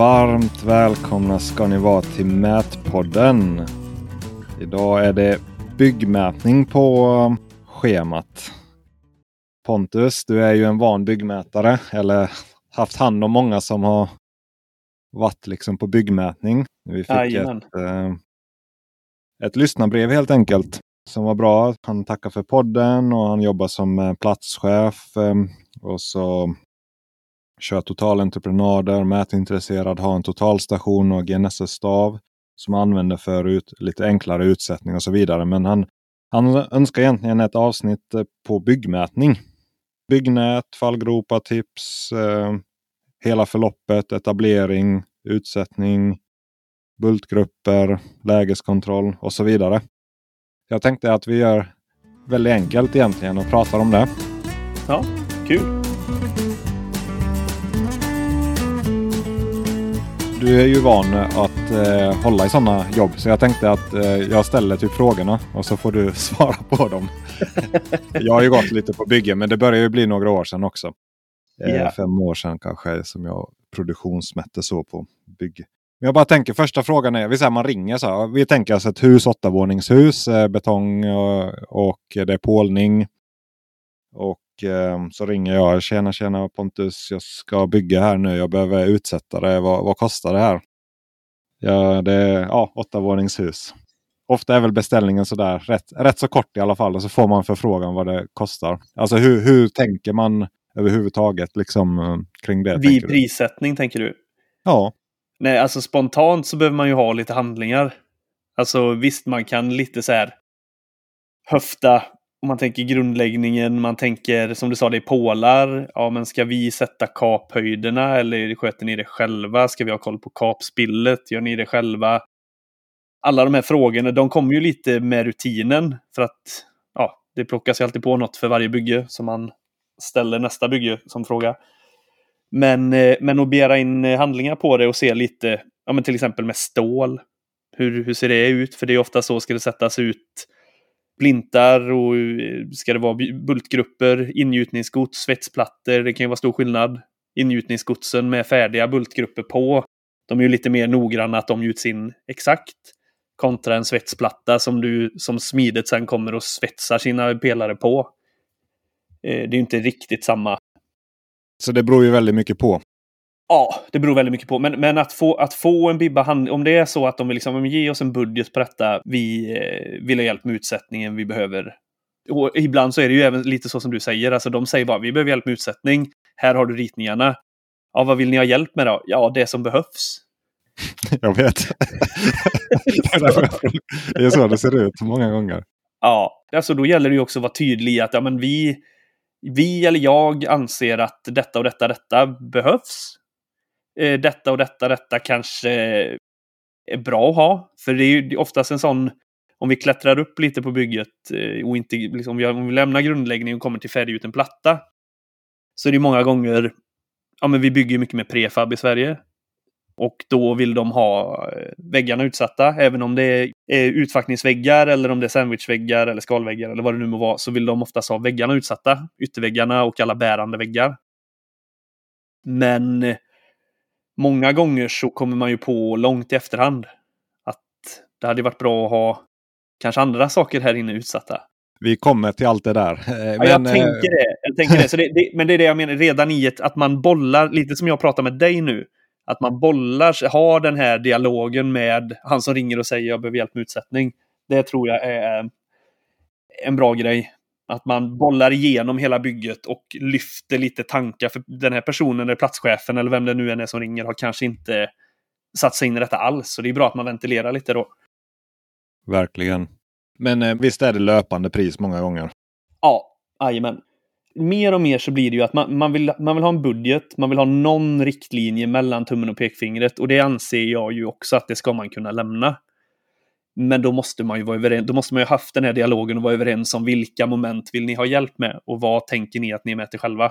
Varmt välkomna ska ni vara till Mätpodden. Idag är det byggmätning på schemat. Pontus, du är ju en van byggmätare eller haft hand om många som har varit liksom på byggmätning. Vi fick ett, eh, ett lyssnarbrev helt enkelt som var bra. Han tackar för podden och han jobbar som eh, platschef. Eh, och så kör totalentreprenader, mätintresserad, har en totalstation och GNSS-stav som han använder för ut, lite enklare utsättning och så vidare. Men han, han önskar egentligen ett avsnitt eh, på byggmätning. Byggnät, fallgropar, tips, eh, hela förloppet, etablering, utsättning, bultgrupper, lägeskontroll och så vidare. Jag tänkte att vi gör väldigt enkelt egentligen och pratar om det. Ja, kul. Du är ju van att eh, hålla i sådana jobb så jag tänkte att eh, jag ställer typ frågorna och så får du svara på dem. jag har ju gått lite på bygge men det börjar ju bli några år sedan också. Eh, yeah. Fem år sedan kanske som jag produktionsmätte så på bygge. Men jag bara tänker första frågan är, vi säger man ringer så här, Vi tänker oss ett hus, åttavåningshus, eh, betong och, och det är pålning. Och eh, så ringer jag. Tjena tjena Pontus, jag ska bygga här nu. Jag behöver utsätta det. Vad, vad kostar det här? Ja, det är ja, åttavåningshus. Ofta är väl beställningen sådär rätt, rätt så kort i alla fall. Och så får man förfrågan vad det kostar. Alltså hur, hur tänker man överhuvudtaget liksom, kring det? Vid prissättning tänker du? Ja. Nej, alltså spontant så behöver man ju ha lite handlingar. Alltså visst, man kan lite så här höfta man tänker grundläggningen, man tänker som du sa, det är pålar. Ja, men ska vi sätta kaphöjderna eller sköter ni det själva? Ska vi ha koll på kapspillet? Gör ni det själva? Alla de här frågorna, de kommer ju lite med rutinen för att ja, det plockas ju alltid på något för varje bygge som man ställer nästa bygge som fråga. Men, eh, men att begära in eh, handlingar på det och se lite, ja men till exempel med stål. Hur, hur ser det ut? För det är ofta så ska det sättas ut blintar och eh, ska det vara bultgrupper, ingjutningsgods, svetsplattor. Det kan ju vara stor skillnad. Ingjutningsgodsen med färdiga bultgrupper på. De är ju lite mer noggranna att de gjuts in exakt. Kontra en svetsplatta som du som smidet sen kommer och svetsar sina pelare på. Eh, det är ju inte riktigt samma. Så det beror ju väldigt mycket på. Ja, det beror väldigt mycket på. Men, men att, få, att få en Bibba hand, om det är så att de vill liksom, ge oss en budget på detta, vi eh, vill ha hjälp med utsättningen, vi behöver... Och ibland så är det ju även lite så som du säger, alltså de säger bara vi behöver hjälp med utsättning, här har du ritningarna. Ja, vad vill ni ha hjälp med då? Ja, det som behövs. Jag vet. det är så det ser ut många gånger. Ja, alltså då gäller det ju också att vara tydlig i att ja, men vi, vi eller jag anser att detta och detta, detta behövs. Eh, detta och detta, detta kanske är bra att ha. För det är ju oftast en sån, om vi klättrar upp lite på bygget eh, och inte, liksom, om vi lämnar grundläggningen och kommer till färdiggjuten platta. Så är det många gånger, ja men vi bygger mycket med prefab i Sverige. Och då vill de ha eh, väggarna utsatta, även om det är utfackningsväggar eller om det är sandwichväggar eller skalväggar eller vad det nu må vara, så vill de oftast ha väggarna utsatta. Ytterväggarna och alla bärande väggar. Men eh, många gånger så kommer man ju på långt i efterhand att det hade varit bra att ha kanske andra saker här inne utsatta. Vi kommer till allt det där. Men, ja, jag tänker det. Jag tänker det. Så det, det. Men det är det jag menar, redan i ett, att man bollar, lite som jag pratar med dig nu, att man bollar, har den här dialogen med han som ringer och säger jag behöver hjälp med utsättning. Det tror jag är en bra grej. Att man bollar igenom hela bygget och lyfter lite tankar. För den här personen, eller platschefen eller vem det nu än är som ringer, har kanske inte satt sig in i detta alls. Så det är bra att man ventilerar lite då. Verkligen. Men eh, visst är det löpande pris många gånger? Ja, jajamän. Mer och mer så blir det ju att man, man, vill, man vill ha en budget, man vill ha någon riktlinje mellan tummen och pekfingret. Och det anser jag ju också att det ska man kunna lämna. Men då måste man ju vara överens. Då måste man ju haft den här dialogen och vara överens om vilka moment vill ni ha hjälp med och vad tänker ni att ni är med till själva.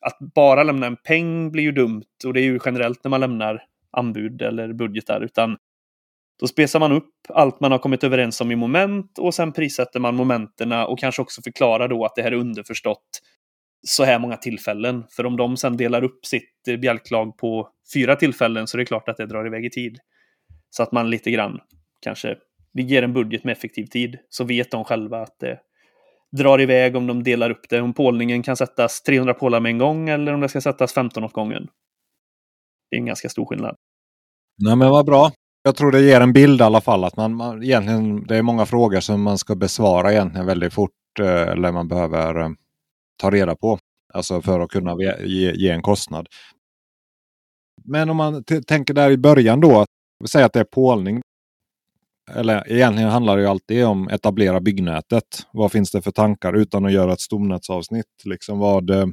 Att bara lämna en peng blir ju dumt och det är ju generellt när man lämnar anbud eller budgetar, utan då spesar man upp allt man har kommit överens om i moment och sen prissätter man momenterna och kanske också förklarar då att det här är underförstått. så här många tillfällen. För om de sen delar upp sitt eh, bjälklag på fyra tillfällen så är det klart att det drar iväg i tid. Så att man lite grann kanske vi ger en budget med effektiv tid så vet de själva att det drar iväg om de delar upp det. Om pålningen kan sättas 300 pålar med en gång eller om det ska sättas 15 åt gången. Det är en ganska stor skillnad. Nej men vad bra. Jag tror det ger en bild i alla fall att man, man egentligen, det är många frågor som man ska besvara egentligen väldigt fort eh, eller man behöver eh, ta reda på. Alltså för att kunna ge, ge en kostnad. Men om man tänker där i början då. Vi säger att det är pålning. Eller egentligen handlar det ju alltid om etablera byggnätet. Vad finns det för tankar utan att göra ett stomnätsavsnitt? Liksom vad, eh,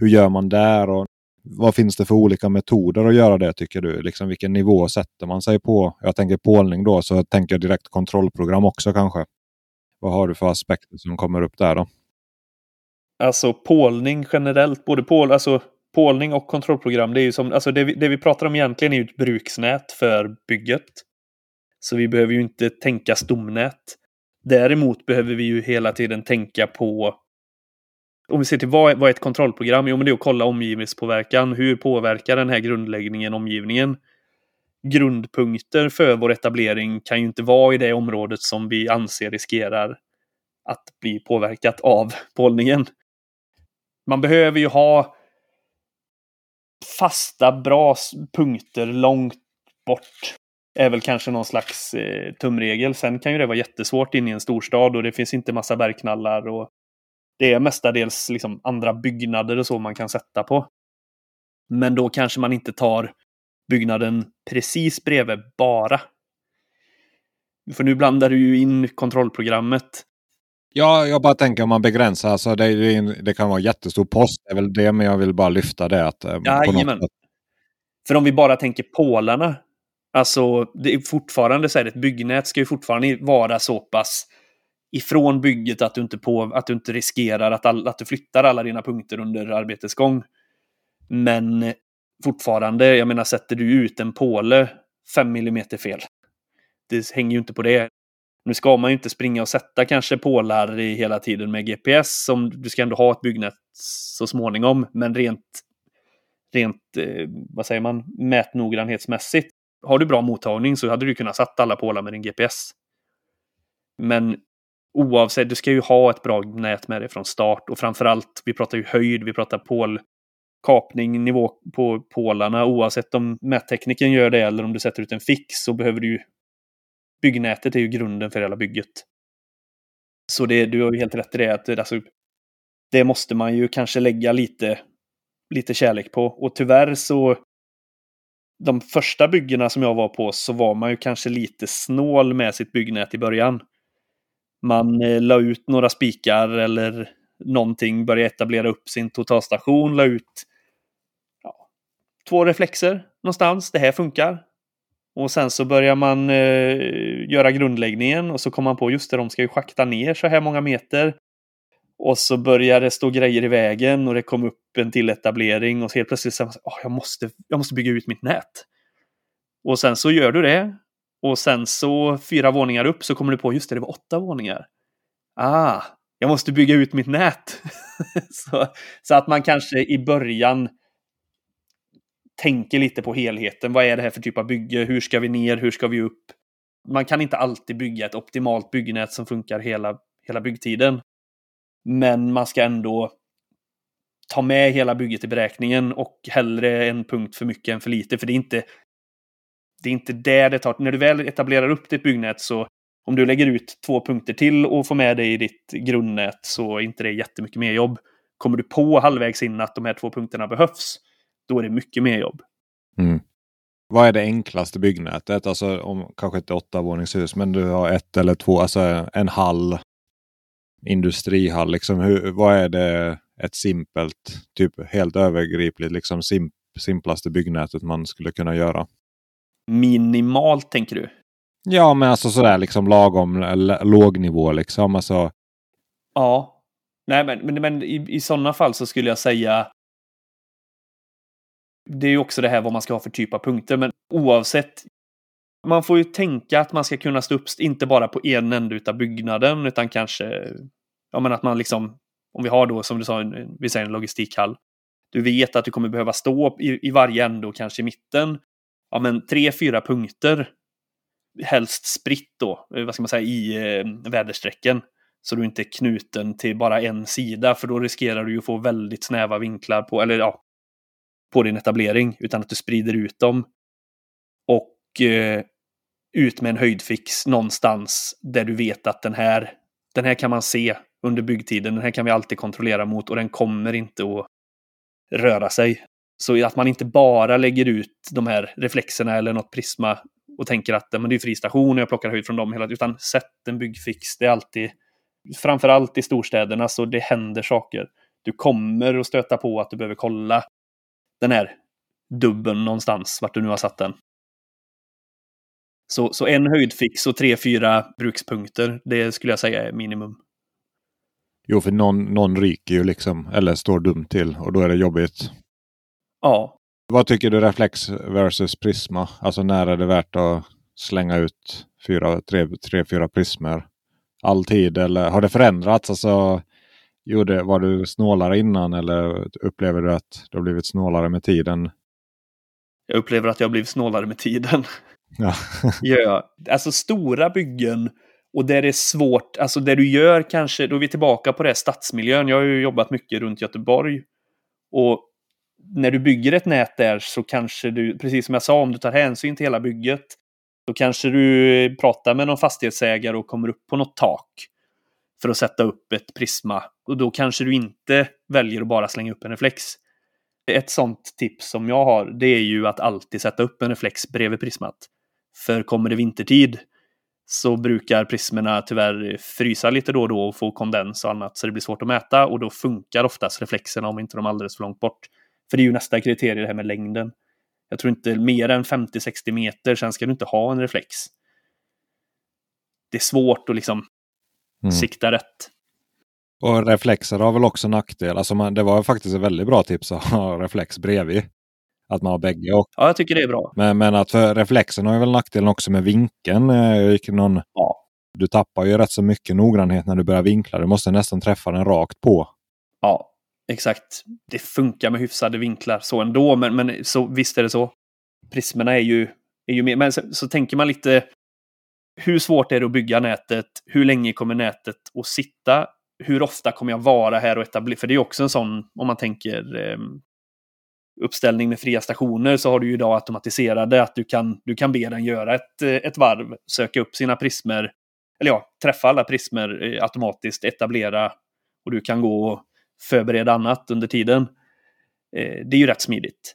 hur gör man där? Och vad finns det för olika metoder att göra det tycker du? Liksom vilken nivå sätter man sig på? Jag tänker pålning då, så jag tänker direkt kontrollprogram också kanske. Vad har du för aspekter som kommer upp där då? Alltså pålning generellt, både pål, alltså, pålning och kontrollprogram, det är ju som, alltså det vi, det vi pratar om egentligen är ju ett bruksnät för bygget. Så vi behöver ju inte tänka stomnät. Däremot behöver vi ju hela tiden tänka på om vi ser till vad, vad är ett kontrollprogram? Jo, men det är att kolla omgivningspåverkan. Hur påverkar den här grundläggningen omgivningen? Grundpunkter för vår etablering kan ju inte vara i det området som vi anser riskerar att bli påverkat av pålningen. Man behöver ju ha fasta, bra punkter långt bort. Är väl kanske någon slags eh, tumregel. Sen kan ju det vara jättesvårt in i en storstad och det finns inte massa bergknallar och det är mestadels liksom andra byggnader och så man kan sätta på. Men då kanske man inte tar byggnaden precis bredvid bara. För nu blandar du ju in kontrollprogrammet. Ja, jag bara tänker om man begränsar. Alltså det, det, det kan vara jättestor post. Det är väl det, men jag vill bara lyfta det. Att, eh, Jajamän. För om vi bara tänker pålarna. Alltså, det är fortfarande så här, ett byggnät ska ju fortfarande vara så pass ifrån bygget att du inte, på, att du inte riskerar att, all, att du flyttar alla dina punkter under arbetets gång. Men fortfarande, jag menar sätter du ut en påle 5 mm fel. Det hänger ju inte på det. Nu ska man ju inte springa och sätta kanske pålar i hela tiden med GPS. Som, du ska ändå ha ett byggnät så småningom. Men rent, rent eh, vad säger man, mätnoggrannhetsmässigt. Har du bra mottagning så hade du kunnat sätta alla pålar med din GPS. Men oavsett, du ska ju ha ett bra nät med dig från start och framförallt, vi pratar ju höjd, vi pratar pål, kapning, nivå på pålarna. Oavsett om mättekniken gör det eller om du sätter ut en fix så behöver du ju byggnätet är ju grunden för hela bygget. Så det, du har ju helt rätt i det att alltså, det måste man ju kanske lägga lite, lite kärlek på. Och tyvärr så de första byggena som jag var på så var man ju kanske lite snål med sitt byggnät i början. Man eh, la ut några spikar eller någonting, började etablera upp sin totalstation, la ut ja, två reflexer någonstans. Det här funkar. Och sen så börjar man eh, göra grundläggningen och så kommer man på just det, de ska ju schakta ner så här många meter. Och så börjar det stå grejer i vägen och det kom upp en till etablering och så helt plötsligt så oh, jag måste jag måste bygga ut mitt nät. Och sen så gör du det och sen så fyra våningar upp så kommer du på, just det, det var åtta våningar. Ah, jag måste bygga ut mitt nät. så, så, att man kanske i början tänker lite på helheten. Vad är det här för typ av bygge? Hur ska vi ner? Hur ska vi upp? Man kan inte alltid bygga ett optimalt byggnät som funkar hela, hela byggtiden. Men man ska ändå ta med hela bygget i beräkningen och hellre en punkt för mycket än för lite. För det är inte det är inte där det tar. När du väl etablerar upp ditt byggnät så om du lägger ut två punkter till och får med dig i ditt grundnät så är inte det jättemycket mer jobb. Kommer du på halvvägs in att de här två punkterna behövs, då är det mycket mer jobb. Mm. Vad är det enklaste byggnätet? Alltså om kanske inte åtta våningshus, men du har ett eller två, alltså en hall, industrihall. Liksom, hur, vad är det ett simpelt, typ helt övergripligt, liksom sim, simplaste byggnätet man skulle kunna göra? minimalt tänker du? Ja, men alltså sådär liksom lagom låg nivå liksom. Alltså... Ja. Nej, men, men, men i, i sådana fall så skulle jag säga det är ju också det här vad man ska ha för typ av punkter, men oavsett. Man får ju tänka att man ska kunna stå upp, inte bara på en ände av byggnaden, utan kanske ja, men att man liksom om vi har då som du sa, vi säger en logistikhall. Du vet att du kommer behöva stå i, i varje ände och kanske i mitten. Ja, men tre, fyra punkter. Helst spritt då, eh, vad ska man säga, i eh, väderstrecken. Så du inte är knuten till bara en sida, för då riskerar du ju att få väldigt snäva vinklar på, eller ja, på din etablering, utan att du sprider ut dem. Och eh, ut med en höjdfix någonstans där du vet att den här, den här kan man se under byggtiden. Den här kan vi alltid kontrollera mot och den kommer inte att röra sig. Så att man inte bara lägger ut de här reflexerna eller något prisma och tänker att men det är fri station och jag plockar höjd från dem hela tiden. Utan sätt en byggfix. Det är alltid, framförallt i storstäderna, så det händer saker. Du kommer att stöta på att du behöver kolla den här dubben någonstans, vart du nu har satt den. Så, så en höjdfix och tre, fyra brukspunkter, det skulle jag säga är minimum. Jo, för någon, någon ryker ju liksom, eller står dumt till och då är det jobbigt. Ja. Vad tycker du reflex versus prisma? Alltså när är det värt att slänga ut fyra, tre, tre fyra prismer? Alltid eller har det förändrats? Alltså, gjorde, var du snålare innan eller upplever du att du har blivit snålare med tiden? Jag upplever att jag har blivit snålare med tiden. Ja. ja. Alltså stora byggen och där det är svårt, alltså det du gör kanske, då är vi tillbaka på det stadsmiljön. Jag har ju jobbat mycket runt Göteborg. Och när du bygger ett nät där så kanske du, precis som jag sa, om du tar hänsyn till hela bygget, då kanske du pratar med någon fastighetsägare och kommer upp på något tak för att sätta upp ett prisma. Och då kanske du inte väljer att bara slänga upp en reflex. Ett sånt tips som jag har, det är ju att alltid sätta upp en reflex bredvid prismat. För kommer det vintertid så brukar prismerna tyvärr frysa lite då och då och få kondens och annat så det blir svårt att mäta och då funkar oftast reflexerna om inte de är alldeles för långt bort. För det är ju nästa kriterium det här med längden. Jag tror inte mer än 50-60 meter, sen ska du inte ha en reflex. Det är svårt att liksom mm. sikta rätt. Och reflexer har väl också nackdel. Alltså man, det var faktiskt ett väldigt bra tips att ha reflex bredvid. Att man har bägge. Och, ja, jag tycker det är bra. Men, men att för reflexen har ju väl nackdelen också med vinkeln. Jag gick någon, ja. Du tappar ju rätt så mycket noggrannhet när du börjar vinkla. Du måste nästan träffa den rakt på. Ja, exakt. Det funkar med hyfsade vinklar så ändå, men, men så, visst är det så. Prismerna är ju, är ju mer, men så, så tänker man lite hur svårt är det att bygga nätet? Hur länge kommer nätet att sitta? Hur ofta kommer jag vara här och etablera? För det är också en sån, om man tänker eh, uppställning med fria stationer så har du ju idag automatiserade att du kan, du kan be den göra ett, eh, ett varv, söka upp sina prismer, eller ja, träffa alla prismer eh, automatiskt, etablera och du kan gå och förbereda annat under tiden. Eh, det är ju rätt smidigt.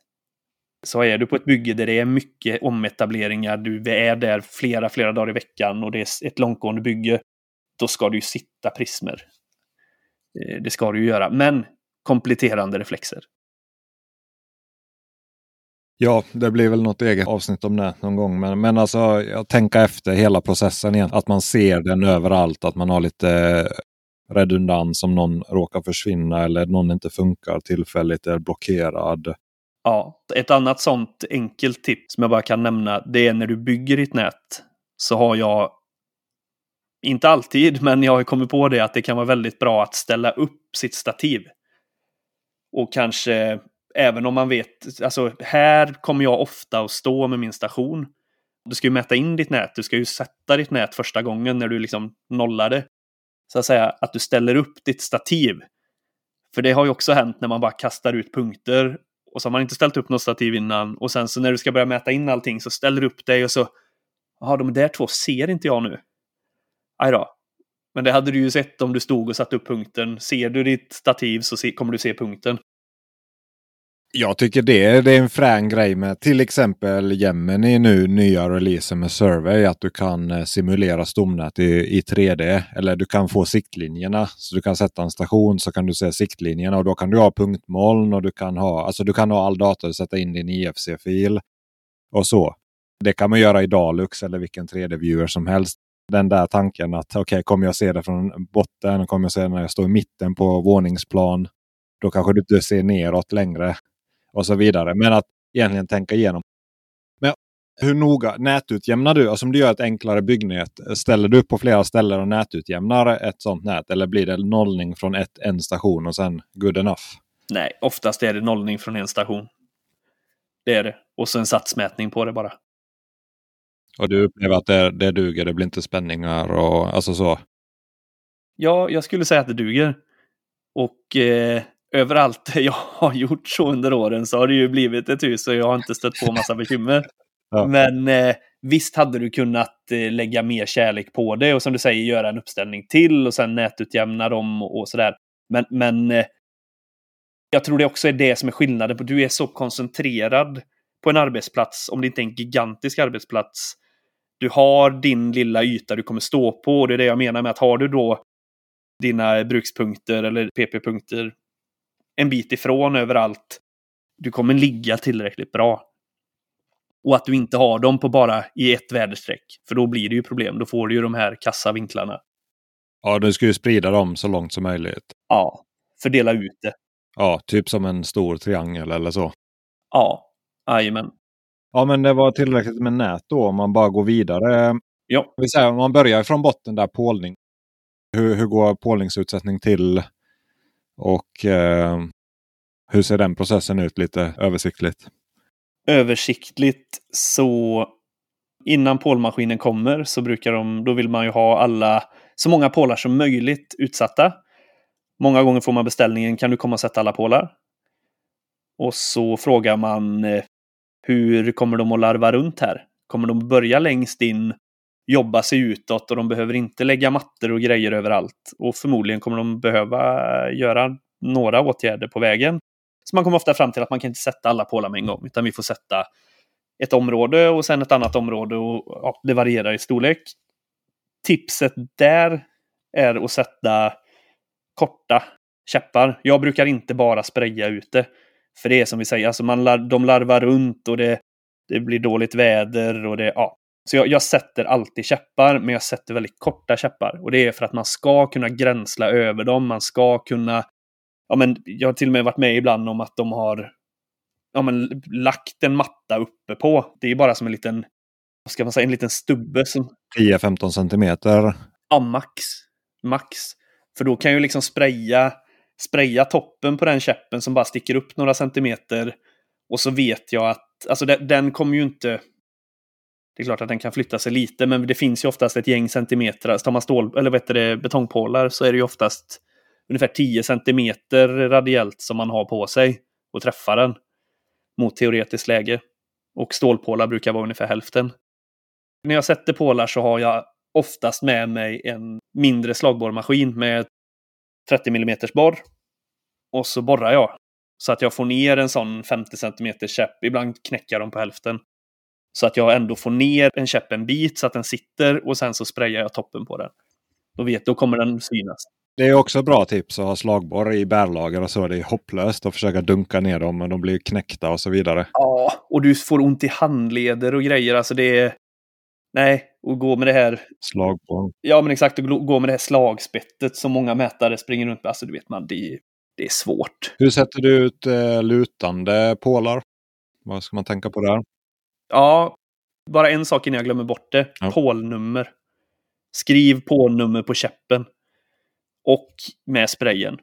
Så är du på ett bygge där det är mycket ometableringar, du är där flera, flera dagar i veckan och det är ett långtgående bygge, då ska du ju sitta prismer. Det ska du ju göra, men kompletterande reflexer. Ja, det blir väl något eget avsnitt om det någon gång. Men, men alltså, jag tänker efter hela processen igen. Att man ser den överallt. Att man har lite redundans om någon råkar försvinna eller någon inte funkar tillfälligt, eller blockerad. Ja, ett annat sånt enkelt tips som jag bara kan nämna. Det är när du bygger ditt nät. Så har jag, inte alltid, men jag har kommit på det att det kan vara väldigt bra att ställa upp sitt stativ. Och kanske Även om man vet, alltså här kommer jag ofta att stå med min station. Du ska ju mäta in ditt nät, du ska ju sätta ditt nät första gången när du liksom nollar det. Så att säga att du ställer upp ditt stativ. För det har ju också hänt när man bara kastar ut punkter och så har man inte ställt upp något stativ innan och sen så när du ska börja mäta in allting så ställer du upp dig och så Jaha, de där två ser inte jag nu. Aj då. Men det hade du ju sett om du stod och satte upp punkten. Ser du ditt stativ så se, kommer du se punkten. Jag tycker det, det är en frän grej med till exempel Gemini nu nya releasen med Survey. Att du kan eh, simulera stomnät i, i 3D. Eller du kan få siktlinjerna. Så du kan sätta en station så kan du se siktlinjerna och då kan du ha punktmoln och du kan ha, alltså du kan ha all data och sätta in din IFC-fil. Och så. Det kan man göra i Dalux eller vilken 3D-viewer som helst. Den där tanken att okej, okay, kommer jag se det från botten? Kommer jag se det när jag står i mitten på våningsplan? Då kanske du inte ser neråt längre och så vidare. Men att egentligen tänka igenom. Men Hur noga nätutjämnar du? Alltså om du gör ett enklare byggnät, ställer du upp på flera ställen och nätutjämnar ett sånt nät? Eller blir det nollning från ett, en station och sen good enough? Nej, oftast är det nollning från en station. Det är det. Och så en satsmätning på det bara. Och du upplever att det, det duger, det blir inte spänningar och alltså så? Ja, jag skulle säga att det duger. Och eh, överallt jag har gjort så under åren så har det ju blivit ett hus och jag har inte stött på massa bekymmer. ja. Men eh, visst hade du kunnat eh, lägga mer kärlek på det och som du säger göra en uppställning till och sen nätutjämna dem och, och sådär. Men, men eh, jag tror det också är det som är skillnaden. På, du är så koncentrerad på en arbetsplats, om det inte är en gigantisk arbetsplats. Du har din lilla yta du kommer stå på och det är det jag menar med att har du då dina brukspunkter eller PP-punkter en bit ifrån överallt. Du kommer ligga tillräckligt bra. Och att du inte har dem på bara i ett väderstreck. För då blir det ju problem. Då får du ju de här kassa vinklarna. Ja, du ska ju sprida dem så långt som möjligt. Ja, fördela ut det. Ja, typ som en stor triangel eller så. Ja, jajamän. Ja, men det var tillräckligt med nät då om man bara går vidare. Ja. Vi säger, om man börjar från botten där pålning. Hur, hur går pålningsutsättning till? Och eh, hur ser den processen ut lite översiktligt? Översiktligt så innan pålmaskinen kommer så brukar de, då vill man ju ha alla, så många pålar som möjligt utsatta. Många gånger får man beställningen, kan du komma och sätta alla pålar? Och så frågar man eh, hur kommer de att larva runt här? Kommer de börja längst in, jobba sig utåt och de behöver inte lägga mattor och grejer överallt? Och förmodligen kommer de behöva göra några åtgärder på vägen. Så man kommer ofta fram till att man kan inte sätta alla pålar med en gång, utan vi får sätta ett område och sen ett annat område och ja, det varierar i storlek. Tipset där är att sätta korta käppar. Jag brukar inte bara spraya ute. För det är som vi säger, alltså man lar, de larvar runt och det, det blir dåligt väder och det, ja. Så jag, jag, sätter alltid käppar, men jag sätter väldigt korta käppar. Och det är för att man ska kunna gränsla över dem, man ska kunna... Ja, men jag har till och med varit med ibland om att de har ja, men, lagt en matta uppe på. Det är bara som en liten, vad ska man säga, en liten stubbe. Som... 10-15 centimeter? Ja, max. Max. För då kan jag liksom spraya, spraya toppen på den käppen som bara sticker upp några centimeter. Och så vet jag att, alltså den, den kommer ju inte... Det är klart att den kan flytta sig lite, men det finns ju oftast ett gäng centimeter. Tar man stål, eller vet det, betongpålar så är det ju oftast ungefär 10 centimeter radiellt som man har på sig och träffar den mot teoretiskt läge. Och stålpålar brukar vara ungefär hälften. När jag sätter pålar så har jag oftast med mig en mindre slagborrmaskin med 30 mm borr. Och så borrar jag. Så att jag får ner en sån 50 cm käpp. Ibland knäcker jag dem på hälften. Så att jag ändå får ner en käpp en bit så att den sitter och sen så sprayar jag toppen på den. Då vet då kommer den synas. Det är också bra tips att ha slagborr i bärlager och så. Det är hopplöst att försöka dunka ner dem men de blir knäckta och så vidare. Ja, och du får ont i handleder och grejer. Alltså det är... Nej, och gå med det här... Slagborr. Ja, men exakt. Och gå med det här slagspettet som många mätare springer runt med. Alltså, du vet man, det, det är svårt. Hur sätter du ut eh, lutande pålar? Vad ska man tänka på där? Ja, bara en sak innan jag glömmer bort det. Ja. Pålnummer. Skriv pålnummer på käppen. Och med sprayen.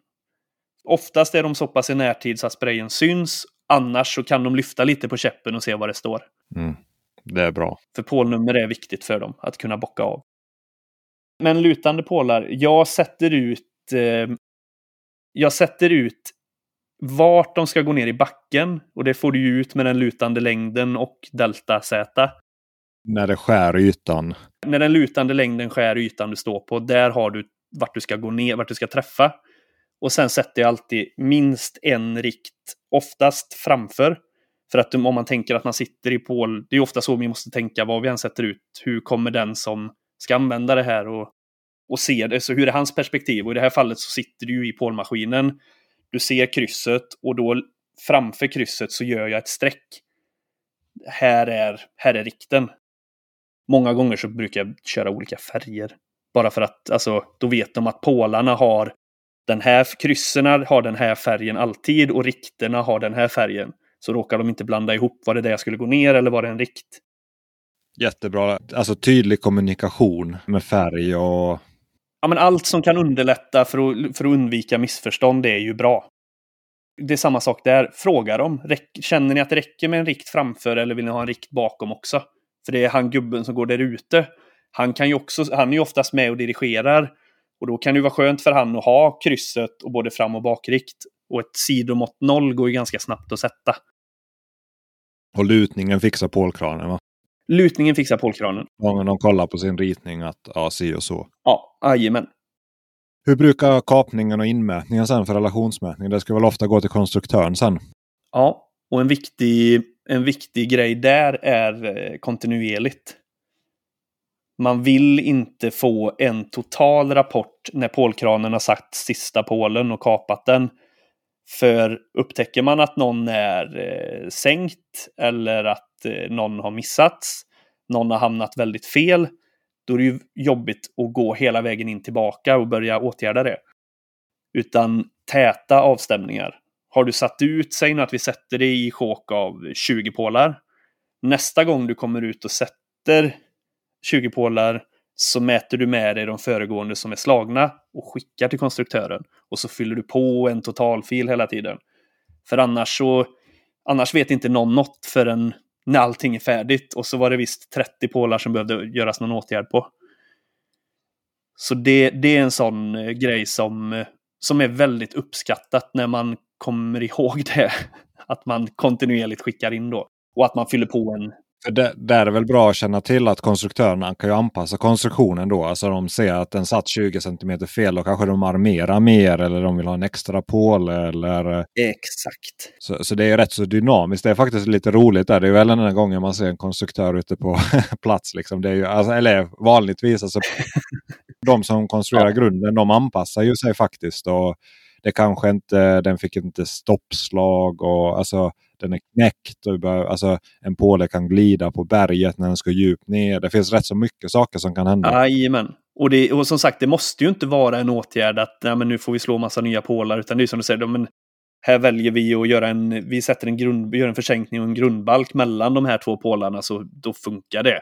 Oftast är de så pass i närtid så att sprayen syns. Annars så kan de lyfta lite på käppen och se vad det står. Mm. Det är bra. För pålnummer är viktigt för dem att kunna bocka av. Men lutande pålar, jag sätter ut eh, jag sätter ut vart de ska gå ner i backen och det får du ju ut med den lutande längden och delta Z. När det skär ytan? När den lutande längden skär ytan du står på, där har du vart du ska gå ner, vart du ska träffa. Och sen sätter jag alltid minst en rikt, oftast framför. För att om man tänker att man sitter i pål, det är ofta så vi måste tänka vad vi än sätter ut. Hur kommer den som ska använda det här och, och se det? Så hur är hans perspektiv? Och i det här fallet så sitter du i pålmaskinen. Du ser krysset och då framför krysset så gör jag ett streck. Här är, här är rikten. Många gånger så brukar jag köra olika färger. Bara för att alltså, då vet de att pålarna har den här kryssen har den här färgen alltid och rikterna har den här färgen. Så råkar de inte blanda ihop, var det där jag skulle gå ner eller var det en rikt? Jättebra. Alltså tydlig kommunikation med färg och... Ja, men allt som kan underlätta för att, för att undvika missförstånd är ju bra. Det är samma sak där. Fråga dem. Känner ni att det räcker med en rikt framför eller vill ni ha en rikt bakom också? För det är han gubben som går där ute. Han, kan ju också, han är ju oftast med och dirigerar. Och då kan det ju vara skönt för han att ha krysset och både fram och bakrikt. Och ett sidomått noll går ju ganska snabbt att sätta. Och lutningen fixar pålkranen va? Lutningen fixar pålkranen. Ja, de kollar på sin ritning att ja, si och så. Ja, jajamän. Hur brukar kapningen och inmätningen sen för relationsmätning? Det ska väl ofta gå till konstruktören sen? Ja, och en viktig, en viktig grej där är eh, kontinuerligt. Man vill inte få en total rapport när pålkranen har sagt sista pålen och kapat den. För upptäcker man att någon är eh, sänkt eller att eh, någon har missats, någon har hamnat väldigt fel, då är det ju jobbigt att gå hela vägen in tillbaka och börja åtgärda det. Utan täta avstämningar. Har du satt ut, säg nu att vi sätter det i chok av 20 pålar. Nästa gång du kommer ut och sätter 20 pålar så mäter du med dig de föregående som är slagna och skickar till konstruktören. Och så fyller du på en totalfil hela tiden. För annars så annars vet inte någon något förrän när allting är färdigt. Och så var det visst 30 pålar som behövde göras någon åtgärd på. Så det, det är en sån eh, grej som, eh, som är väldigt uppskattat när man kommer ihåg det. Att man kontinuerligt skickar in då. Och att man fyller på en det, där är väl bra att känna till att konstruktörerna kan ju anpassa konstruktionen då. Alltså de ser att den satt 20 cm fel. Då kanske de armerar mer eller de vill ha en extra påle. Eller... Exakt. Så, så det är rätt så dynamiskt. Det är faktiskt lite roligt. Där. Det är väl den här gången man ser en konstruktör ute på plats. Liksom. Det är ju, alltså, eller vanligtvis. Alltså, de som konstruerar grunden de anpassar ju sig faktiskt. Och det kanske inte, den fick inte stoppslag. och alltså den är knäckt. Och bör, alltså, en påle kan glida på berget när den ska djupt ner. Det finns rätt så mycket saker som kan hända. Jajamän. Och, det, och som sagt, det måste ju inte vara en åtgärd att ja, men nu får vi slå massa nya pålar. Utan det är som du säger, men här väljer vi att göra en, vi sätter en, grund, gör en försänkning och en grundbalk mellan de här två pålarna så då funkar det.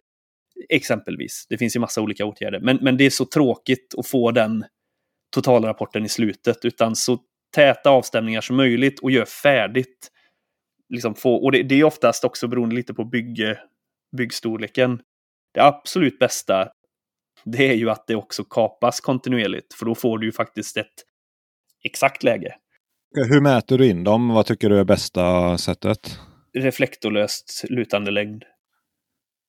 Exempelvis. Det finns ju massa olika åtgärder. Men, men det är så tråkigt att få den totalrapporten i slutet. Utan så täta avstämningar som möjligt och gör färdigt liksom få, och det, det, är oftast också beroende lite på bygg, byggstorleken. Det absolut bästa det är ju att det också kapas kontinuerligt, för då får du ju faktiskt ett exakt läge. Hur mäter du in dem? Vad tycker du är bästa sättet? Reflektorlöst lutande längd.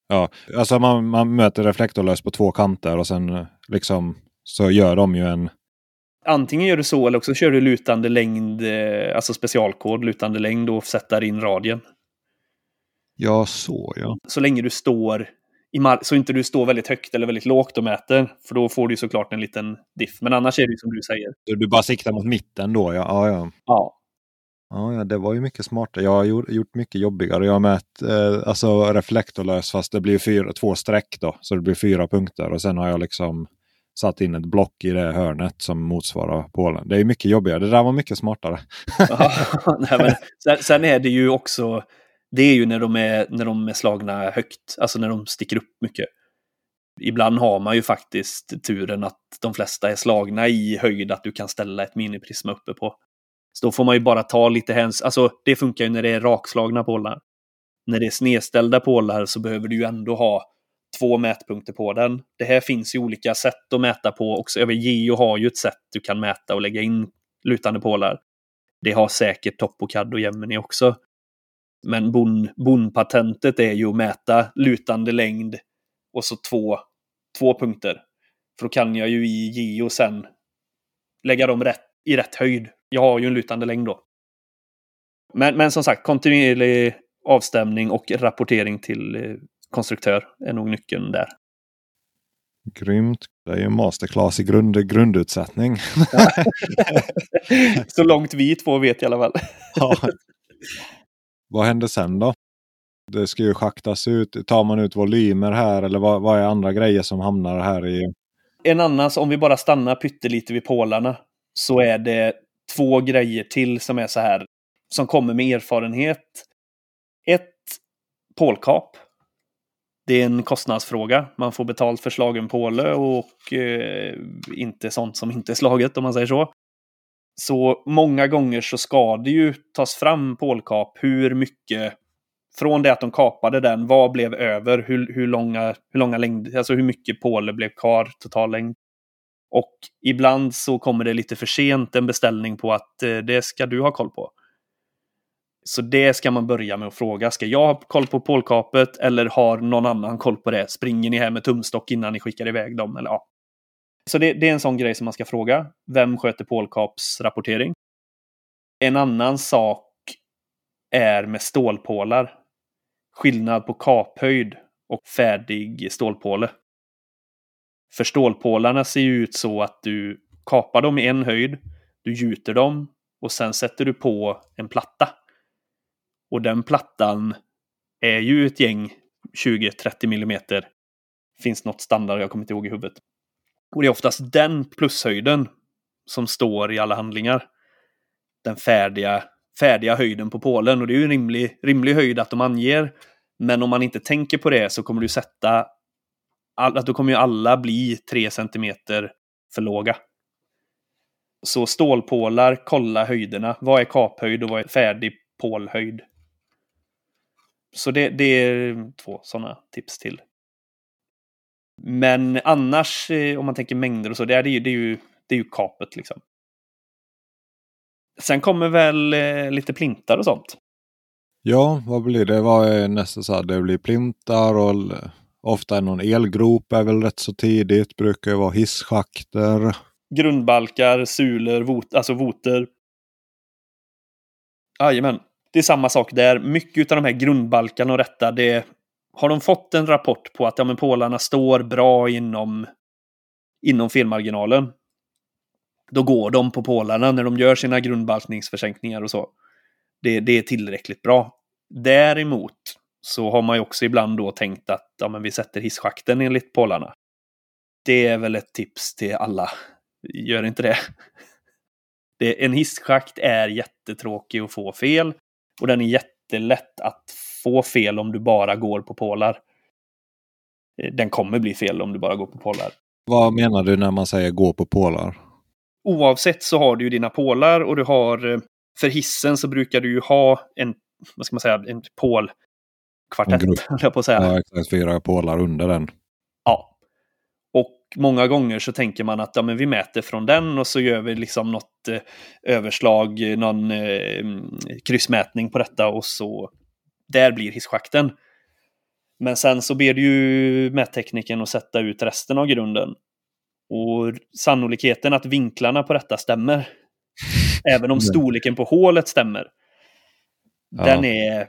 Ja, alltså man, man möter reflektorlöst på två kanter och sen liksom så gör de ju en antingen gör du så eller också kör du lutande längd, eh, alltså specialkod, lutande längd och sätter in radien. Ja, så ja. Så länge du står i mark, så inte du står väldigt högt eller väldigt lågt och mäter. För då får du såklart en liten diff. Men annars är det som du säger. Du bara siktar mot mitten då? Ja, ja. ja. ja. Ja, ja, det var ju mycket smartare. Jag har gjort, gjort mycket jobbigare. Jag har mätt eh, alltså reflektorlös fast det blir fyra, två streck då. Så det blir fyra punkter och sen har jag liksom satt in ett block i det hörnet som motsvarar Polen. Det är mycket jobbigare. Det där var mycket smartare. nej, men, sen, sen, är det ju också, det är ju när de är, när de är slagna högt, alltså när de sticker upp mycket. Ibland har man ju faktiskt turen att de flesta är slagna i höjd att du kan ställa ett miniprisma uppe på. Så då får man ju bara ta lite hänsyn. Alltså det funkar ju när det är rakslagna pålar. När det är snedställda pålar så behöver du ju ändå ha två mätpunkter på den. Det här finns ju olika sätt att mäta på också. Över Geo har ju ett sätt du kan mäta och lägga in lutande pålar. Det har säkert Topocad och Gemini också. Men bonpatentet är ju att mäta lutande längd och så två, två punkter. För då kan jag ju i Geo sen lägga dem rätt, i rätt höjd. Jag har ju en lutande längd då. Men, men som sagt, kontinuerlig avstämning och rapportering till eh, konstruktör är nog nyckeln där. Grymt. Det är ju masterclass i grund, grundutsättning. Så långt vi två vet i alla fall. ja. Vad händer sen då? Det ska ju schaktas ut. Tar man ut volymer här eller vad, vad är andra grejer som hamnar här i? En annan, om vi bara stannar pyttelite vid pålarna, så är det två grejer till som är så här, som kommer med erfarenhet. Ett pålkap det är en kostnadsfråga. Man får betalt för slagen påle och eh, inte sånt som inte är slaget om man säger så. Så många gånger så ska det ju tas fram pålkap hur mycket från det att de kapade den, vad blev över? Hur, hur, långa, hur långa längd, alltså hur mycket påle blev kvar total längd? Och ibland så kommer det lite för sent en beställning på att eh, det ska du ha koll på. Så det ska man börja med att fråga. Ska jag ha koll på pålkapet eller har någon annan koll på det? Springer ni här med tumstock innan ni skickar iväg dem? Eller, ja. Så det, det är en sån grej som man ska fråga. Vem sköter pålkapsrapportering? En annan sak är med stålpålar. Skillnad på kaphöjd och färdig stålpåle. För stålpålarna ser ju ut så att du kapar dem i en höjd, du gjuter dem och sen sätter du på en platta. Och den plattan är ju ett gäng 20-30 millimeter. Finns något standard, jag kommer inte ihåg i huvudet. Och det är oftast den plushöjden som står i alla handlingar. Den färdiga, färdiga höjden på pålen. Och det är ju en rimlig, rimlig höjd att de anger. Men om man inte tänker på det så kommer du sätta... All, då kommer ju alla bli 3 centimeter för låga. Så stålpålar, kolla höjderna. Vad är kaphöjd och vad är färdig pålhöjd? Så det, det är två sådana tips till. Men annars, eh, om man tänker mängder och så, det är, det ju, det är, ju, det är ju kapet liksom. Sen kommer väl eh, lite plintar och sånt. Ja, vad blir det? Vad är nästa så här? Det blir plintar och ofta är någon elgrop är väl rätt så tidigt. Brukar ju vara hisschakter. Grundbalkar, sulor, vot, alltså voter. Jajamän. Det är samma sak där. Mycket av de här grundbalkarna och detta, det har de fått en rapport på att ja, men pålarna står bra inom, inom felmarginalen. Då går de på pålarna när de gör sina grundbalkningsförsänkningar och så. Det, det är tillräckligt bra. Däremot så har man ju också ibland då tänkt att ja, men vi sätter hisschakten enligt pålarna. Det är väl ett tips till alla. Gör inte det. det en hisschakt är jättetråkig att få fel och den är jättelätt att få fel om du bara går på pålar. Eh, den kommer bli fel om du bara går på pålar. Vad menar du när man säger gå på pålar? Oavsett så har du ju dina pålar och du har eh, för hissen så brukar du ju ha en, vad ska man säga, en pålkvartett, höll jag på att säga. Ja, exakt. Fyra pålar under den. Många gånger så tänker man att ja, men vi mäter från den och så gör vi liksom något eh, överslag, någon eh, kryssmätning på detta och så där blir hisschakten. Men sen så ber du ju mättekniken att sätta ut resten av grunden. Och sannolikheten att vinklarna på detta stämmer, även om storleken på hålet stämmer, ja. den är...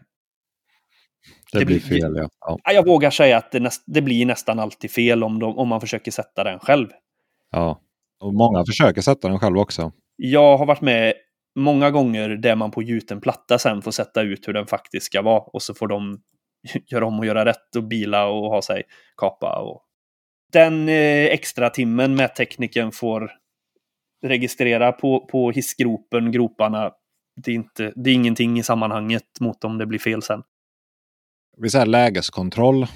Det, det blir fel, ja. ja. Jag vågar säga att det, näst, det blir nästan alltid fel om, de, om man försöker sätta den själv. Ja, och många försöker sätta den själv också. Jag har varit med många gånger där man på gjuten platta sen får sätta ut hur den faktiskt ska vara och så får de göra om och göra rätt och bila och ha sig kapa. Och... Den eh, extra timmen med tekniken får registrera på, på hissgropen, groparna. Det är, inte, det är ingenting i sammanhanget mot om det blir fel sen. Vi säger lägeskontroll.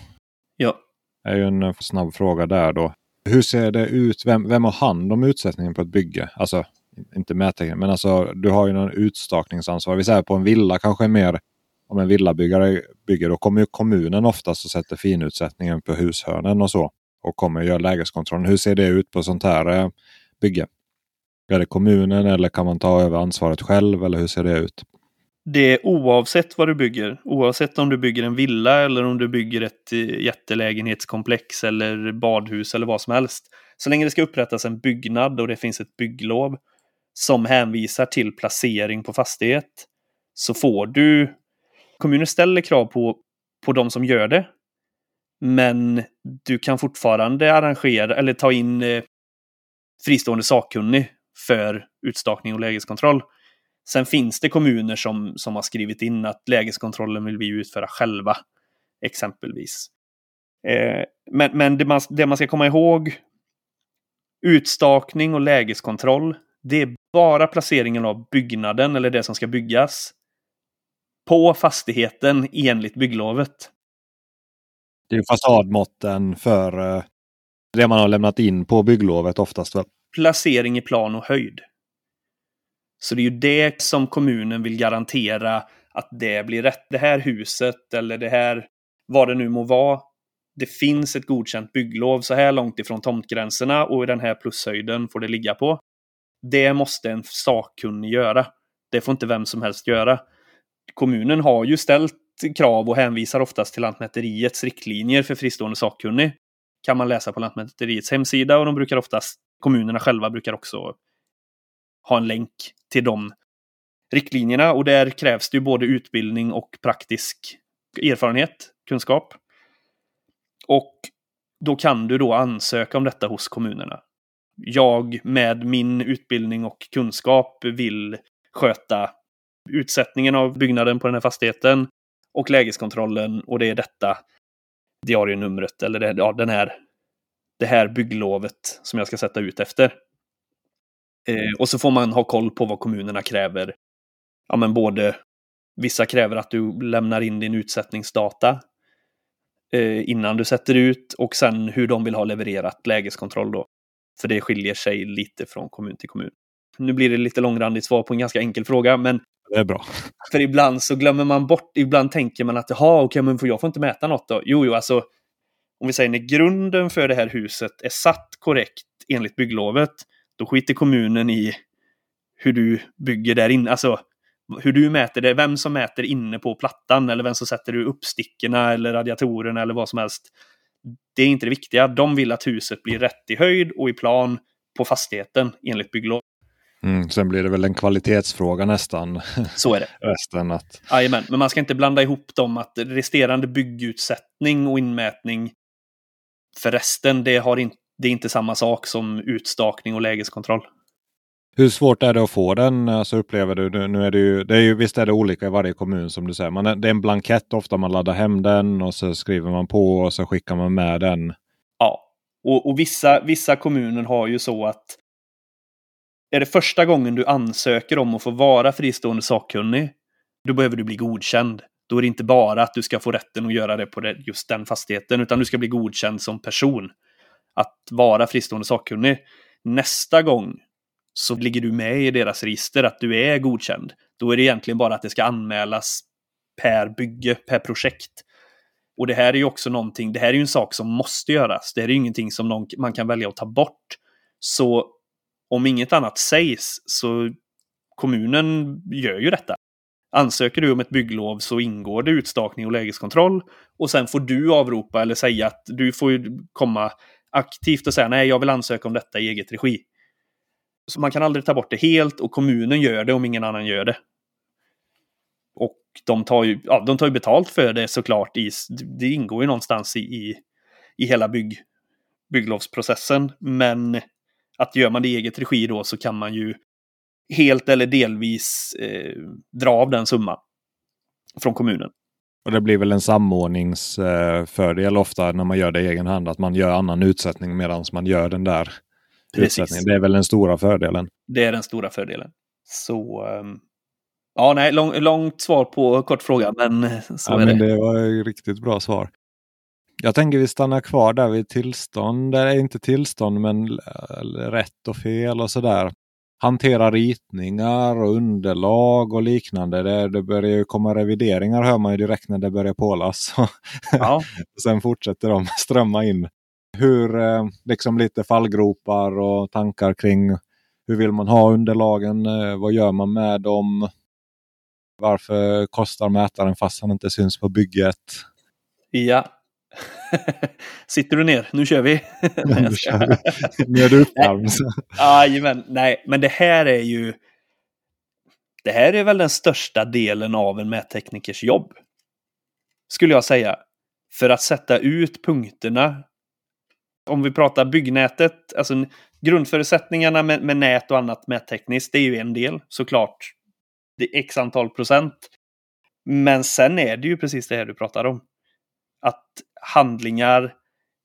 Ja. är ju en snabb fråga där då. Hur ser det ut? Vem, vem har hand om utsättningen på ett bygge? Alltså inte mättekniker, men alltså du har ju någon utstakningsansvar. Vi säger på en villa kanske mer om en villabyggare bygger, då kommer ju kommunen oftast och sätter finutsättningen på hushörnen och så. Och kommer göra lägeskontrollen. Hur ser det ut på sånt här eh, bygge? Är det kommunen eller kan man ta över ansvaret själv eller hur ser det ut? Det är oavsett vad du bygger. Oavsett om du bygger en villa eller om du bygger ett eh, jättelägenhetskomplex eller badhus eller vad som helst. Så länge det ska upprättas en byggnad och det finns ett bygglov som hänvisar till placering på fastighet så får du... Kommunen ställer krav på, på de som gör det. Men du kan fortfarande arrangera eller ta in eh, fristående sakkunnig för utstakning och lägeskontroll. Sen finns det kommuner som, som har skrivit in att lägeskontrollen vill vi utföra själva, exempelvis. Eh, men men det, man, det man ska komma ihåg, utstakning och lägeskontroll det är bara placeringen av byggnaden eller det som ska byggas på fastigheten enligt bygglovet. Det är fasadmåtten för eh, det man har lämnat in på bygglovet oftast. Väl? Placering i plan och höjd. Så det är ju det som kommunen vill garantera att det blir rätt. Det här huset eller det här, vad det nu må vara. Det finns ett godkänt bygglov så här långt ifrån tomtgränserna och i den här plushöjden får det ligga på. Det måste en sakkunnig göra. Det får inte vem som helst göra. Kommunen har ju ställt krav och hänvisar oftast till Lantmäteriets riktlinjer för fristående sakkunnig. Kan man läsa på Lantmäteriets hemsida och de brukar oftast, kommunerna själva brukar också ha en länk till de riktlinjerna och där krävs det ju både utbildning och praktisk erfarenhet, kunskap. Och då kan du då ansöka om detta hos kommunerna. Jag med min utbildning och kunskap vill sköta utsättningen av byggnaden på den här fastigheten och lägeskontrollen och det är detta diarienumret eller det, ja, den här, det här bygglovet som jag ska sätta ut efter. Eh, och så får man ha koll på vad kommunerna kräver. Ja, men både vissa kräver att du lämnar in din utsättningsdata eh, innan du sätter ut och sen hur de vill ha levererat lägeskontroll då. För det skiljer sig lite från kommun till kommun. Nu blir det lite långrandigt svar på en ganska enkel fråga, men det är bra. För ibland så glömmer man bort, ibland tänker man att jaha, okej, men jag får inte mäta något då. Jo, jo, alltså om vi säger när grunden för det här huset är satt korrekt enligt bygglovet, då skiter kommunen i hur du bygger där inne. Alltså hur du mäter det, vem som mäter inne på plattan eller vem som sätter upp stickorna eller radiatorerna eller vad som helst. Det är inte det viktiga. De vill att huset blir rätt i höjd och i plan på fastigheten enligt bygglov. Mm, sen blir det väl en kvalitetsfråga nästan. Så är det. Resten att... Jajamän, men man ska inte blanda ihop dem att resterande byggutsättning och inmätning för resten, det, har in, det är inte samma sak som utstakning och lägeskontroll. Hur svårt är det att få den? Alltså upplever du? Nu är det ju, det är ju, visst är det olika i varje kommun som du säger. Man, det är en blankett ofta man laddar hem den och så skriver man på och så skickar man med den. Ja, och, och vissa, vissa kommuner har ju så att är det första gången du ansöker om att få vara fristående sakkunnig, då behöver du bli godkänd. Då är det inte bara att du ska få rätten att göra det på just den fastigheten, utan du ska bli godkänd som person. Att vara fristående sakkunnig. Nästa gång så ligger du med i deras register att du är godkänd. Då är det egentligen bara att det ska anmälas per bygge, per projekt. Och det här är ju också någonting, det här är ju en sak som måste göras. Det här är ju ingenting som någon, man kan välja att ta bort. Så om inget annat sägs så kommunen gör ju detta. Ansöker du om ett bygglov så ingår det utstakning och lägeskontroll och sen får du avropa eller säga att du får komma aktivt och säga nej, jag vill ansöka om detta i eget regi. Så man kan aldrig ta bort det helt och kommunen gör det om ingen annan gör det. Och de tar ju, ja, de tar ju betalt för det såklart. I, det ingår ju någonstans i, i, i hela bygg, bygglovsprocessen. Men att gör man det i eget regi då så kan man ju helt eller delvis eh, dra av den summan från kommunen. Och det blir väl en samordningsfördel ofta när man gör det i egen hand. Att man gör annan utsättning medan man gör den där Precis. utsättningen. Det är väl den stora fördelen. Det är den stora fördelen. Så um, ja, nej, lång, långt svar på kort fråga, men så ja, är men det. Det var ett riktigt bra svar. Jag tänker vi stannar kvar där vid tillstånd, eller inte tillstånd men rätt och fel och sådär. Hantera ritningar och underlag och liknande. Det, det börjar ju komma revideringar hör man ju direkt när det börjar pålas. Ja. Sen fortsätter de strömma in. Hur, eh, liksom lite fallgropar och tankar kring hur vill man ha underlagen? Eh, vad gör man med dem? Varför kostar mätaren fast han inte syns på bygget? Ja, Sitter du ner? Nu kör vi. nu kör vi. Nu är du uppvärmd. Jajamän. Nej, men det här är ju... Det här är väl den största delen av en mätteknikers jobb. Skulle jag säga. För att sätta ut punkterna. Om vi pratar byggnätet, alltså grundförutsättningarna med, med nät och annat mättekniskt, det är ju en del såklart. Det är x antal procent. Men sen är det ju precis det här du pratar om att handlingar,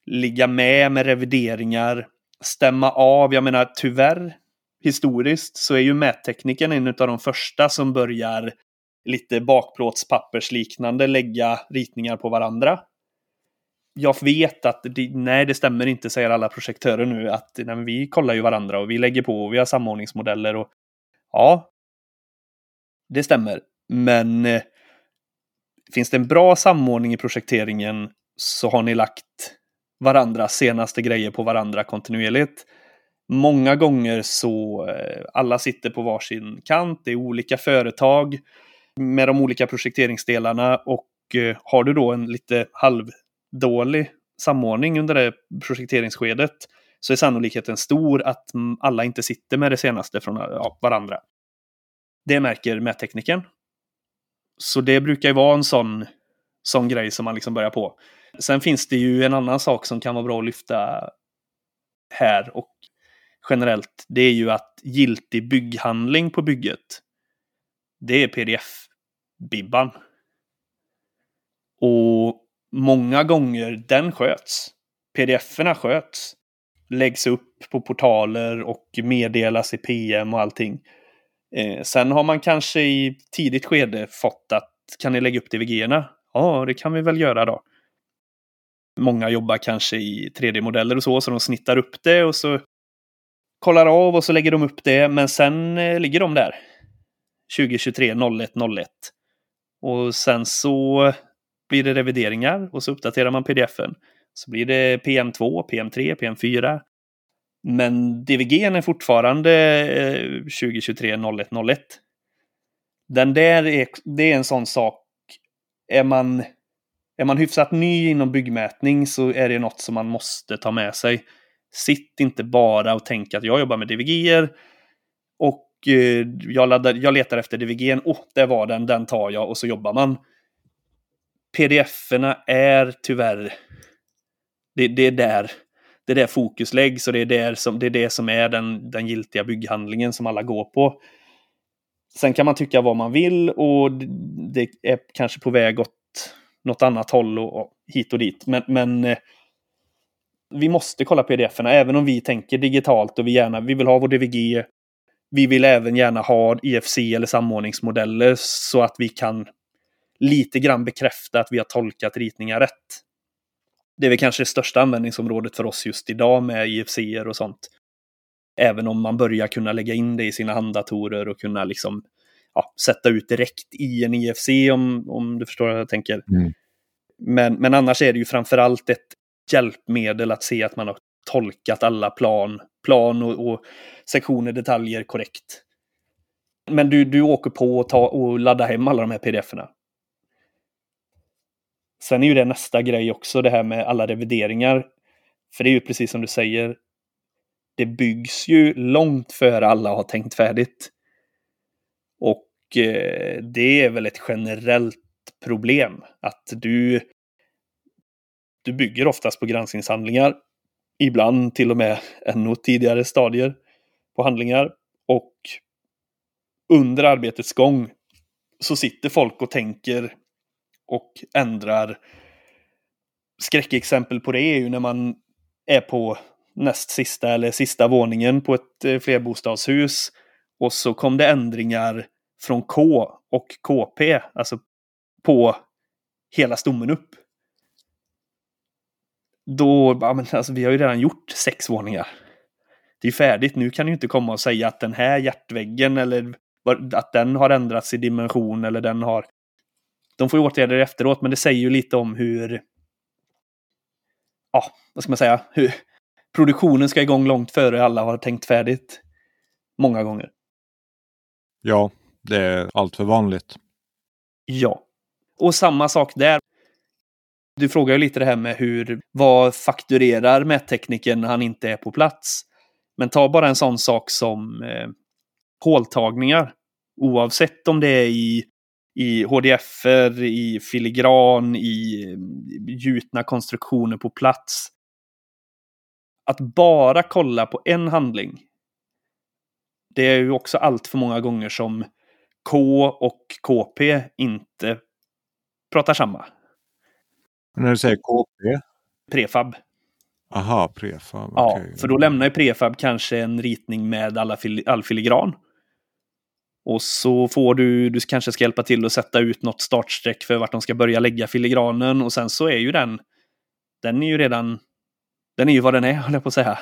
ligga med med revideringar, stämma av. Jag menar tyvärr, historiskt, så är ju mättekniken en av de första som börjar lite bakplåtspappersliknande lägga ritningar på varandra. jag vet att det, nej, det stämmer inte, säger alla projektörer nu, att nej, vi kollar ju varandra och vi lägger på och vi har samordningsmodeller och ja, det stämmer. Men eh, finns det en bra samordning i projekteringen så har ni lagt varandra senaste grejer på varandra kontinuerligt. Många gånger så eh, alla sitter på varsin kant, det är olika företag med de olika projekteringsdelarna och eh, har du då en lite halvdålig samordning under det projekteringsskedet så är sannolikheten stor att alla inte sitter med det senaste från eh, varandra. Det märker mättekniken. Så det brukar ju vara en sån, sån grej som man liksom börjar på. Sen finns det ju en annan sak som kan vara bra att lyfta här och generellt. Det är ju att giltig bygghandling på bygget. Det är pdf-bibban. Och många gånger den sköts. Pdf-erna sköts. Läggs upp på portaler och meddelas i PM och allting. Eh, sen har man kanske i tidigt skede fått att kan ni lägga upp DVG-erna? Ja, det kan vi väl göra då. Många jobbar kanske i 3D-modeller och så, så de snittar upp det och så kollar av och så lägger de upp det, men sen eh, ligger de där. 2023 01 01. Och sen så blir det revideringar och så uppdaterar man pdf-en. Så blir det PM2, PM3, PM4. Men DVG är fortfarande 2023 01 01. Den där är, det är en sån sak. Är man, är man hyfsat ny inom byggmätning så är det något som man måste ta med sig. Sitt inte bara och tänk att jag jobbar med DVG och eh, jag, laddar, jag letar efter DVG. Åh, oh, där var den, den tar jag och så jobbar man. Pdf-erna är tyvärr, det, det är där det är där fokus läggs och det är, där som, det är det som är den, den giltiga bygghandlingen som alla går på. Sen kan man tycka vad man vill och det är kanske på väg åt något annat håll och, och hit och dit. Men, men eh, vi måste kolla pdf-erna även om vi tänker digitalt och vi gärna vi vill ha vår DVG. Vi vill även gärna ha IFC eller samordningsmodeller så att vi kan lite grann bekräfta att vi har tolkat ritningar rätt det är väl kanske det största användningsområdet för oss just idag med IFC och sånt. Även om man börjar kunna lägga in det i sina handdatorer och kunna liksom ja, sätta ut direkt i en IFC om, om du förstår vad jag tänker. Mm. Men, men annars är det ju framförallt ett hjälpmedel att se att man har tolkat alla plan, plan och, och sektioner, detaljer korrekt. Men du, du åker på och, ta, och ladda hem alla de här pdf-erna. Sen är ju det nästa grej också, det här med alla revideringar. För det är ju precis som du säger, det byggs ju långt före alla har tänkt färdigt. Och eh, det är väl ett generellt problem att du du bygger oftast på granskningshandlingar. Ibland till och med ännu tidigare stadier på handlingar. Och under arbetets gång så sitter folk och tänker och ändrar. Skräckexempel på det är ju när man är på näst sista eller sista våningen på ett eh, flerbostadshus och så kom det ändringar från K och KP, alltså på hela stommen upp. Då, ja, men alltså, vi har ju redan gjort sex våningar. Det är färdigt, nu kan du inte komma och säga att den här hjärtväggen eller att den har ändrats i dimension eller den har de får ju åtgärder efteråt, men det säger ju lite om hur... Ja, vad ska man säga? Hur produktionen ska igång långt före alla har tänkt färdigt. Många gånger. Ja, det är allt för vanligt. Ja. Och samma sak där. Du frågar ju lite det här med hur, vad fakturerar mättekniken när han inte är på plats? Men ta bara en sån sak som eh, håltagningar. Oavsett om det är i i HDF, i filigran, i gjutna konstruktioner på plats. Att bara kolla på en handling. Det är ju också allt för många gånger som K och KP inte pratar samma. När du säger KP? Prefab. Aha, prefab. Ja, för då lämnar ju prefab kanske en ritning med alla fil all filigran. Och så får du, du kanske ska hjälpa till att sätta ut något startsträck för vart de ska börja lägga filigranen och sen så är ju den, den är ju redan, den är ju vad den är, höll jag på att säga.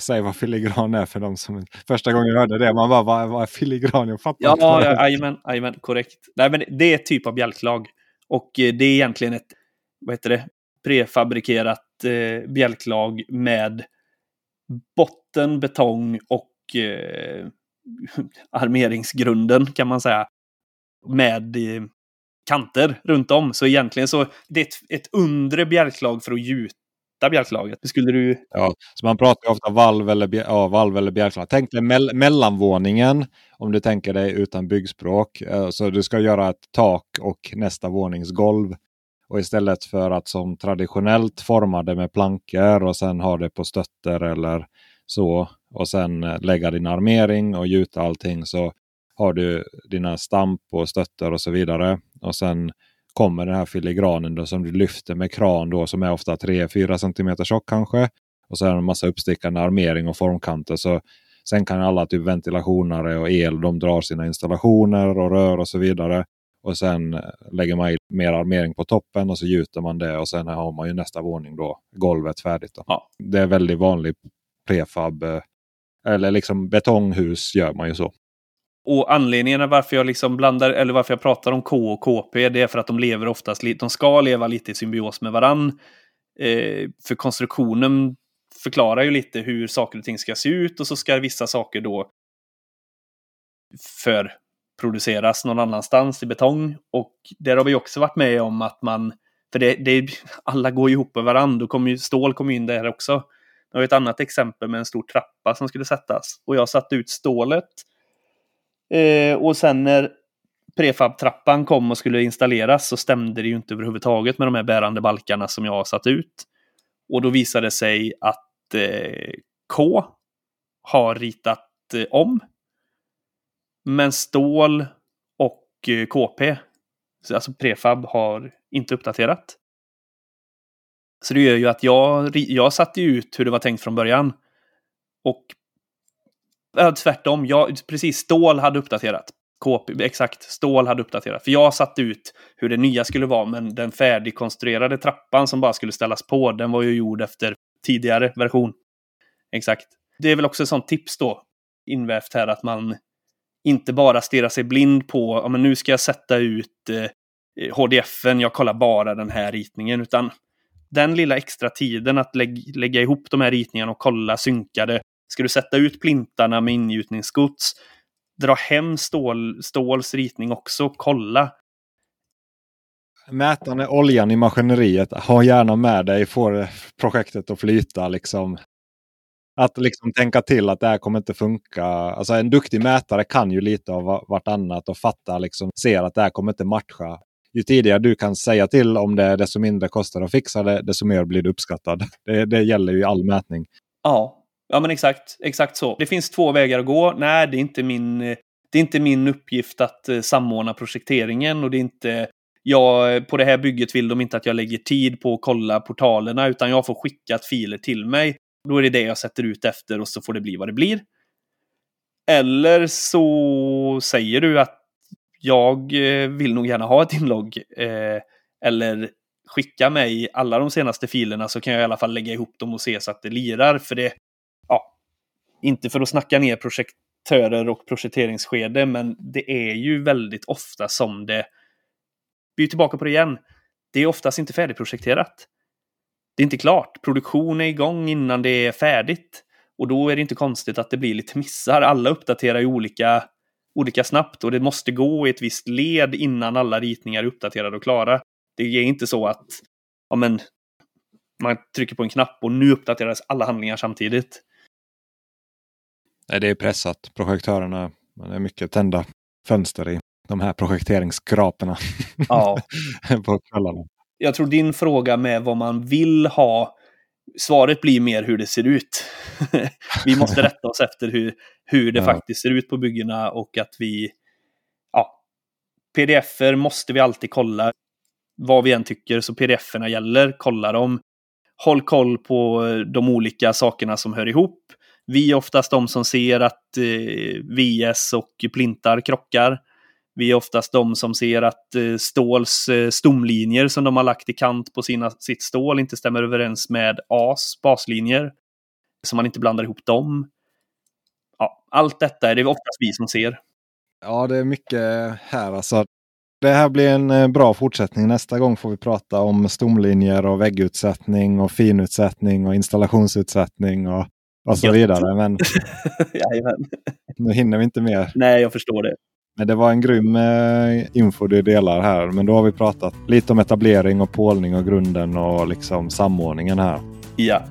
Säg vad filigran är för de som första gången hörde det. Man bara, vad, vad är filigran? Jag fattar ja, inte. Ja, jajamän, korrekt. Nej, men det är ett typ av bjälklag. Och eh, det är egentligen ett, vad heter det, prefabrikerat eh, bjälklag med botten, betong och eh, armeringsgrunden kan man säga. Med eh, kanter runt om. Så egentligen så det är ett, ett undre bjälklag för att gjuta bjälklaget. Skulle du... Ja, så man pratar ofta valv eller, ja, valv eller bjälklag. Tänk dig me mellanvåningen om du tänker dig utan byggspråk. Eh, så du ska göra ett tak och nästa våningsgolv. Och istället för att som traditionellt forma det med plankor och sen ha det på stötter eller så. Och sen eh, lägga din armering och gjuta allting. Så har du dina stamp och stötter och så vidare. Och sen kommer den här filigranen då, som du lyfter med kran då, som är ofta 3-4 cm tjock kanske. Och så är det en massa uppstickande armering och formkanter. Så sen kan alla typ ventilationare och el de drar sina installationer och rör och så vidare. Och sen eh, lägger man i mer armering på toppen och så gjuter man det och sen har man ju nästa våning då golvet färdigt. Då. Ja. Det är väldigt vanlig prefab. Eller liksom betonghus gör man ju så. Och anledningen varför jag liksom blandar, eller varför jag pratar om K och KP, det är för att de lever oftast, de ska leva lite i symbios med varann. Eh, för konstruktionen förklarar ju lite hur saker och ting ska se ut och så ska vissa saker då förproduceras någon annanstans i betong. Och där har vi också varit med om att man, för det, det alla går ju ihop med varandra, då kommer ju, stål kommer in där också. Jag har ett annat exempel med en stor trappa som skulle sättas. Och jag satte ut stålet Eh, och sen när prefab-trappan kom och skulle installeras så stämde det ju inte överhuvudtaget med de här bärande balkarna som jag har satt ut. Och då visade det sig att eh, K har ritat eh, om. Men stål och eh, KP, alltså prefab, har inte uppdaterat. Så det gör ju att jag, jag satte ut hur det var tänkt från början. Och Äh, tvärtom, jag, precis. Stål hade uppdaterat. KP, exakt, stål hade uppdaterat. För jag satte ut hur det nya skulle vara, men den färdigkonstruerade trappan som bara skulle ställas på, den var ju gjord efter tidigare version. Exakt. Det är väl också ett sånt tips då, invävt här, att man inte bara stirrar sig blind på, ja men nu ska jag sätta ut eh, HDFen, jag kollar bara den här ritningen, utan den lilla extra tiden att lägg, lägga ihop de här ritningarna och kolla synkade Ska du sätta ut plintarna med ingjutningsgods, dra hem stål, ståls ritning också, kolla. Mätande oljan i maskineriet, ha gärna med dig, får projektet att flyta. Liksom. Att liksom tänka till att det här kommer inte funka. Alltså en duktig mätare kan ju lite av vartannat och fatta, liksom, ser att det här kommer inte matcha. Ju tidigare du kan säga till om det, desto mindre kostar det att fixa det, desto mer blir du uppskattad. Det, det gäller ju i all mätning. Ja, Ja, men exakt. Exakt så. Det finns två vägar att gå. Nej, det är inte min, det är inte min uppgift att eh, samordna projekteringen och det är inte jag, på det här bygget vill de inte att jag lägger tid på att kolla portalerna, utan jag får skickat filer till mig. Då är det det jag sätter ut efter och så får det bli vad det blir. Eller så säger du att jag eh, vill nog gärna ha ett inlogg. Eh, eller skicka mig alla de senaste filerna så kan jag i alla fall lägga ihop dem och se så att det lirar. För det, Ja, inte för att snacka ner projektörer och projekteringsskede, men det är ju väldigt ofta som det... Vi är tillbaka på det igen. Det är oftast inte färdigprojekterat. Det är inte klart. Produktion är igång innan det är färdigt. Och då är det inte konstigt att det blir lite missar. Alla uppdaterar ju olika, olika snabbt och det måste gå i ett visst led innan alla ritningar är uppdaterade och klara. Det är inte så att ja, men, man trycker på en knapp och nu uppdateras alla handlingar samtidigt. Nej, det är pressat. Projektörerna, det är mycket tända fönster i de här projekteringsskraporna. Ja. på kvällarna. Jag tror din fråga med vad man vill ha, svaret blir mer hur det ser ut. vi måste rätta oss efter hur, hur det ja. faktiskt ser ut på byggena och att vi, ja, pdf-er måste vi alltid kolla. Vad vi än tycker, så pdf-erna gäller, kolla dem. Håll koll på de olika sakerna som hör ihop. Vi är oftast de som ser att eh, VS och plintar krockar. Vi är oftast de som ser att eh, ståls eh, stomlinjer som de har lagt i kant på sina, sitt stål inte stämmer överens med AS baslinjer. Så man inte blandar ihop dem. Ja, allt detta är det oftast vi som ser. Ja, det är mycket här alltså. Det här blir en eh, bra fortsättning. Nästa gång får vi prata om stomlinjer och väggutsättning och finutsättning och installationsutsättning och, och så vidare. Men nu hinner vi inte mer. Nej, jag förstår det. Men det var en grym eh, info du delar här. Men då har vi pratat lite om etablering och pålning och grunden och liksom samordningen här. Ja.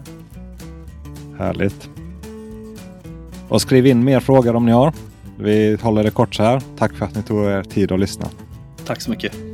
Härligt. Och skriv in mer frågor om ni har. Vi håller det kort så här. Tack för att ni tog er tid att lyssna. Tack så mycket.